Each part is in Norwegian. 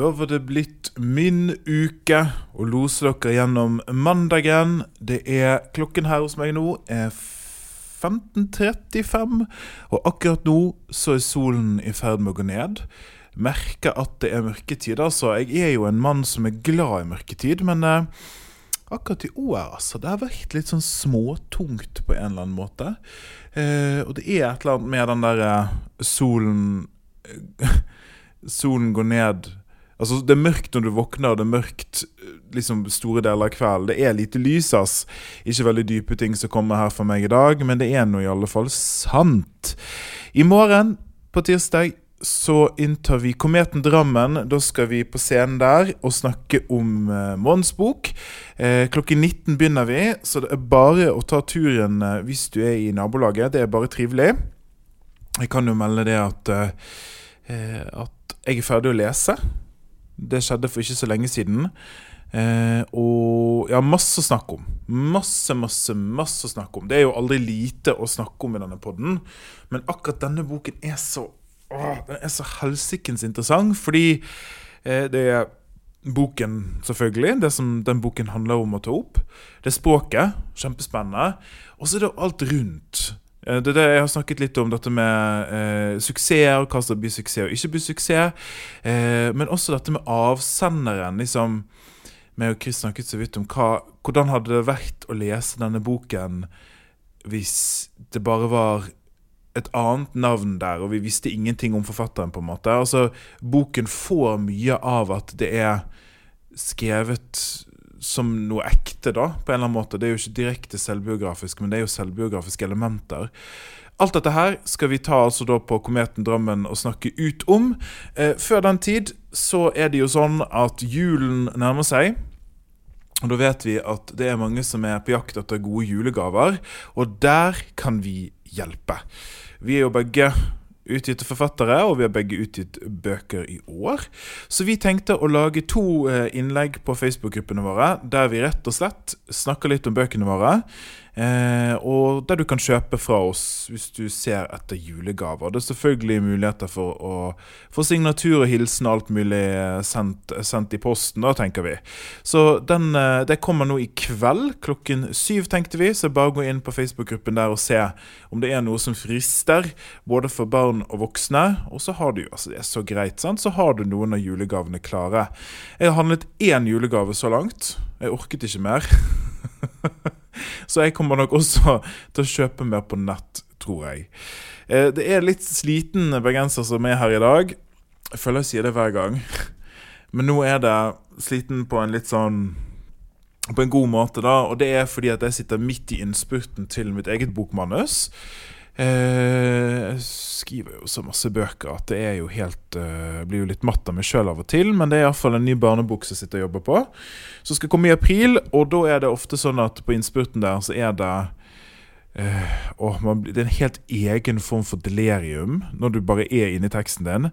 Da var det blitt min uke å lose dere gjennom mandagen. Det er klokken her hos meg nå er 15.35, og akkurat nå så er solen i ferd med å gå ned. Merker at det er mørketid, altså. Jeg er jo en mann som er glad i mørketid, men eh, akkurat i år, altså. Det har vært litt sånn småtungt på en eller annen måte. Eh, og det er et eller annet med den derre solen Solen går ned Altså, Det er mørkt når du våkner, det er mørkt liksom store deler av kvelden. Det er lite lys, ass. Ikke veldig dype ting som kommer her for meg i dag, men det er nå i alle fall sant. I morgen, på tirsdag, så inntar vi Kometen Drammen. Da skal vi på scenen der og snakke om eh, Mons bok. Eh, klokken 19 begynner vi, så det er bare å ta turen eh, hvis du er i nabolaget. Det er bare trivelig. Jeg kan jo melde det at, eh, at jeg er ferdig å lese. Det skjedde for ikke så lenge siden. Eh, og ja, masse å snakke om. Masse, masse, masse å snakke om. Det er jo aldri lite å snakke om i denne podden, men akkurat denne boken er så åh, Den er så helsikens interessant, fordi eh, det er boken, selvfølgelig. Det som den boken handler om å ta opp. Det er språket. Kjempespennende. Og så er det alt rundt. Eh, Det er det jeg har snakket litt om, dette med eh, suksess, hva som blir suksess og ikke blir suksess. Eh, men også dette med avsenderen. liksom meg og Chris snakket så vidt om hva, hvordan hadde det vært å lese denne boken hvis det bare var et annet navn der, og vi visste ingenting om forfatteren. på en måte. Altså, Boken får mye av at det er skrevet som noe ekte, da, på en eller annen måte. Det er jo ikke direkte selvbiografisk, men det er jo selvbiografiske elementer. Alt dette her skal vi ta altså da på Kometen Drømmen og snakke ut om. Eh, før den tid så er det jo sånn at julen nærmer seg. Og da vet vi at det er mange som er på jakt etter gode julegaver, og der kan vi hjelpe. Vi er jo begge utgitte forfattere, og vi har begge utgitt bøker i år. Så vi tenkte å lage to eh, innlegg på Facebook-gruppene våre, der vi rett og slett snakker litt om bøkene våre. Eh, og der du kan kjøpe fra oss hvis du ser etter julegaver. Det er selvfølgelig muligheter for å få signatur og hilsen og alt mulig eh, sendt, sendt, i posten, da, tenker vi. Så den, eh, det kommer nå i kveld klokken syv, tenkte vi. Så bare gå inn på Facebook-gruppen der og se om det er noe som frister, både for barn og voksne. Og så har du altså det er så greit, sant? så har du noen av julegavene klare. Jeg har handlet én julegave så langt. Jeg orket ikke mer. Så jeg kommer nok også til å kjøpe mer på nett, tror jeg. Eh, det er litt sliten bergenser som er her i dag. Jeg føler jeg sier det hver gang. Men nå er det sliten på en litt sånn På en god måte, da. Og det er fordi at jeg sitter midt i innspurten til mitt eget bokmanus. Eh, jeg skriver jo så masse bøker at det er jo helt uh, blir jo litt matt av meg sjøl av og til. Men det er iallfall en ny barnebok som jeg sitter og jobber på. Som skal komme i april. Og da er det ofte sånn at på innspurten der så er det uh, man, Det er en helt egen form for delirium når du bare er inni teksten din.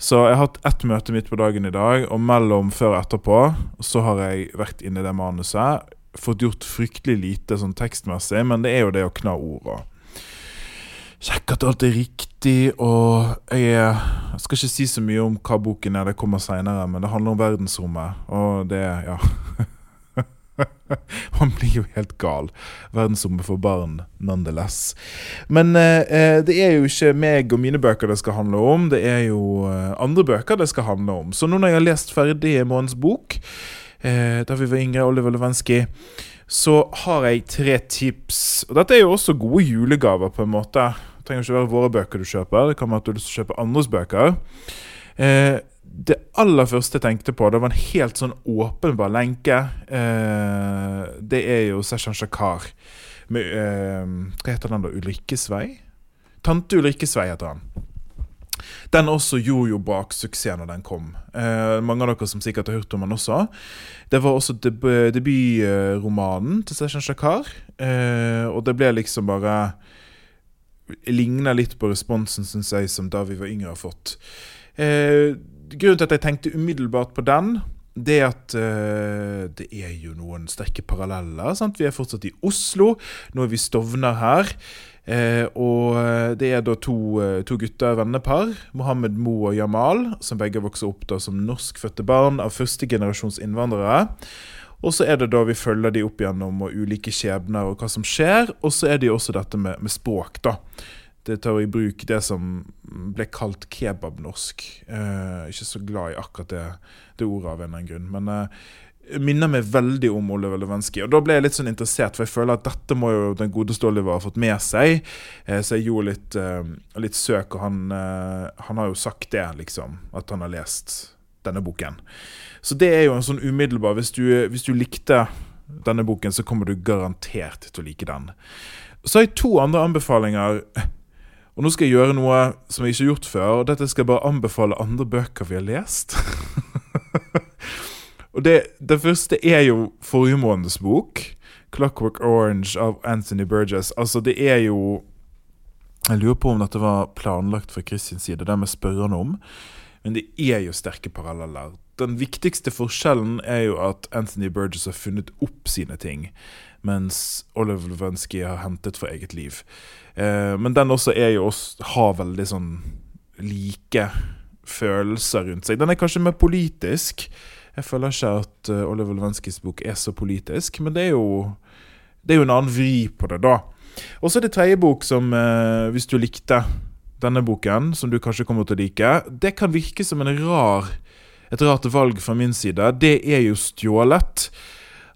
Så jeg har hatt ett møte midt på dagen i dag, og mellom før og etterpå så har jeg vært inni det manuset. Fått gjort fryktelig lite sånn tekstmessig, men det er jo det å kna ord og sjekke at alt er riktig. Og jeg, jeg, skal ikke si så mye om hva boken er, det kommer seinere, men det handler om verdensrommet. Og det Ja. Han blir jo helt gal. Verdensrommet for barn, nonetheless. Men eh, det er jo ikke meg og mine bøker det skal handle om, det er jo eh, andre bøker det skal handle om. Så nå når jeg har lest ferdig månedens bok, eh, da vi var yngre, Oliver Levenski, så har jeg tre tips. Og dette er jo også gode julegaver, på en måte. Trenger ikke være våre bøker du kjøper, det kan være at du har lyst til å kjøpe andres bøker. Eh, det aller første jeg tenkte på, det var en helt sånn åpenbar lenke. Eh, det er jo Seshan Shakar med eh, Hva heter den da? Ulrikkes vei? Tante Ulrikkes vei heter han. Den også gjorde jo bak suksessen når den kom. Eh, mange av dere som sikkert har hørt om den også. Det var også deb debutromanen til Seshan Shakar. Eh, og det ble liksom bare Ligner litt på responsen, synes jeg, som da vi var yngre har fått. Eh, grunnen til at jeg tenkte umiddelbart på den, det er at eh, det er jo noen sterke paralleller. Sant? Vi er fortsatt i Oslo. Nå er vi Stovner her. Eh, og det er da to, uh, to gutter, vennepar, Mohammed Mo og Jamal, som begge vokser opp da som norskfødte barn av førstegenerasjons innvandrere. Og så er det da vi følger de opp gjennom og ulike skjebner og hva som skjer. Og så er det jo også dette med, med språk, da det tar i bruk det som ble kalt kebabnorsk. Eh, ikke så glad i akkurat det, det ordet av en eller annen grunn. Men eh, minner meg veldig om Oliver Levenski. Og da ble jeg litt sånn interessert, for jeg føler at dette må jo den godeste Oliver ha fått med seg. Eh, så jeg gjorde litt, eh, litt søk, og han, eh, han, har jo sagt det, liksom. At han har lest denne boken. Så det er jo en sånn umiddelbar Hvis du, hvis du likte denne boken, så kommer du garantert til å like den. Så har jeg to andre anbefalinger og nå skal jeg gjøre noe som jeg ikke har gjort før, og dette skal jeg bare anbefale andre bøker vi har lest. og det, det, første er jo forrige måneds bok, 'Clockwork Orange' av Anthony Burgess. Altså, det er jo Jeg lurer på om dette var planlagt fra Kristins side, det må jeg spørre han om. Men det er jo sterke paralleller. Den viktigste forskjellen er jo at Anthony Burgess har funnet opp sine ting, mens Oliver Levensky har hentet fra eget liv. Eh, men den også er jo også, har veldig sånn like følelser rundt seg. Den er kanskje mer politisk. Jeg føler ikke at uh, Oliver Levenskys bok er så politisk, men det er jo, det er jo en annen vri på det, da. Og så er det tredje bok som, uh, hvis du likte denne boken, som du kanskje kommer til å like, det kan virke som rar, et rart valg fra min side. Det er jo 'Stjålet'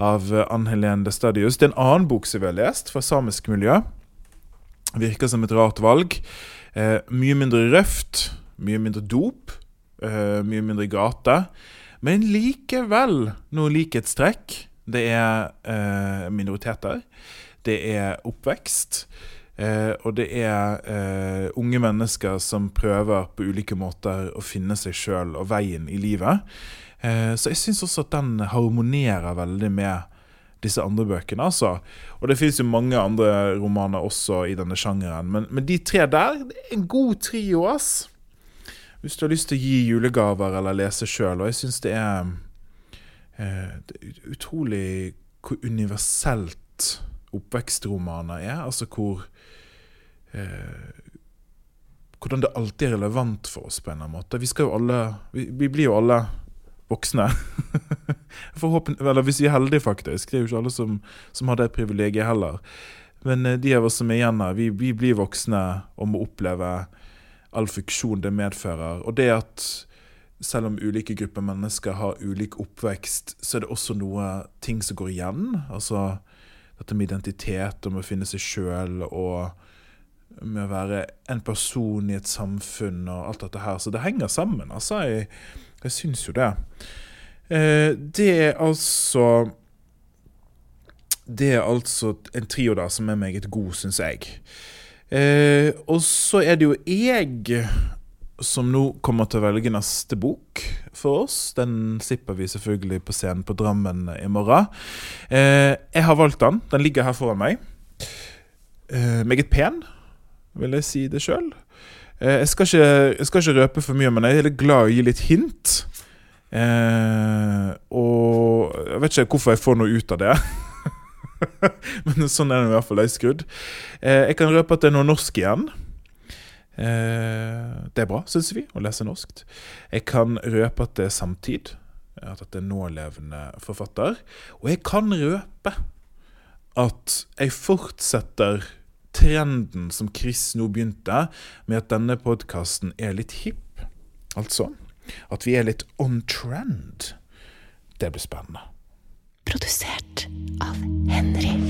av Ann Helene de Stadius. Det er en annen bok som vi har lest, fra samisk miljø. Virker som et rart valg. Eh, mye mindre røft, mye mindre dop, eh, mye mindre gate. Men likevel noe likhetstrekk. Det er eh, minoriteter. Det er oppvekst. Eh, og det er eh, unge mennesker som prøver på ulike måter å finne seg sjøl og veien i livet. Eh, så jeg syns også at den harmonerer veldig med disse andre bøkene. altså. Og det fins jo mange andre romaner også i denne sjangeren, men, men de tre der det er en god trio, ass. Hvis du har lyst til å gi julegaver eller lese sjøl. Og jeg syns det eh, det er utrolig hvor universelt oppvekstromaner er. Altså hvor eh, Hvordan det alltid er relevant for oss, på en eller annen måte. Vi skal jo alle Vi, vi blir jo alle voksne. eller hvis vi er heldige, faktisk. Det er jo ikke alle som, som har det privilegiet heller. Men eh, de av oss som er igjen her, vi, vi, blir voksne og må oppleve all funksjon det medfører. Og det at selv om ulike grupper mennesker har ulik oppvekst, så er det også noe ting som går igjen. Altså dette med identitet og med å finne seg sjøl og med å være en person i et samfunn og alt dette her. Så det henger sammen. altså. Jeg, jeg syns jo det. Eh, det er altså Det er altså en trio der som er meget god, syns jeg. Eh, og så er det jo jeg som nå kommer til å velge neste bok for oss. Den slipper vi selvfølgelig på scenen på Drammen i morgen. Eh, jeg har valgt den. Den ligger her foran meg. Eh, meget pen, vil jeg si det sjøl. Eh, jeg, jeg skal ikke røpe for mye, men jeg er glad i å gi litt hint. Eh, og jeg vet ikke hvorfor jeg får noe ut av det. men sånn er det i hvert fall. Jeg er skrudd. Eh, jeg kan røpe at det er noe norsk igjen. Eh, det er bra, syns vi, å lese norsk. Jeg kan røpe at det er samtid. At det er nålevende forfatter. Og jeg kan røpe at jeg fortsetter trenden som Chris nå begynte, med at denne podkasten er litt hipp. Altså at vi er litt on trend. Det blir spennende. Produsert av Henry.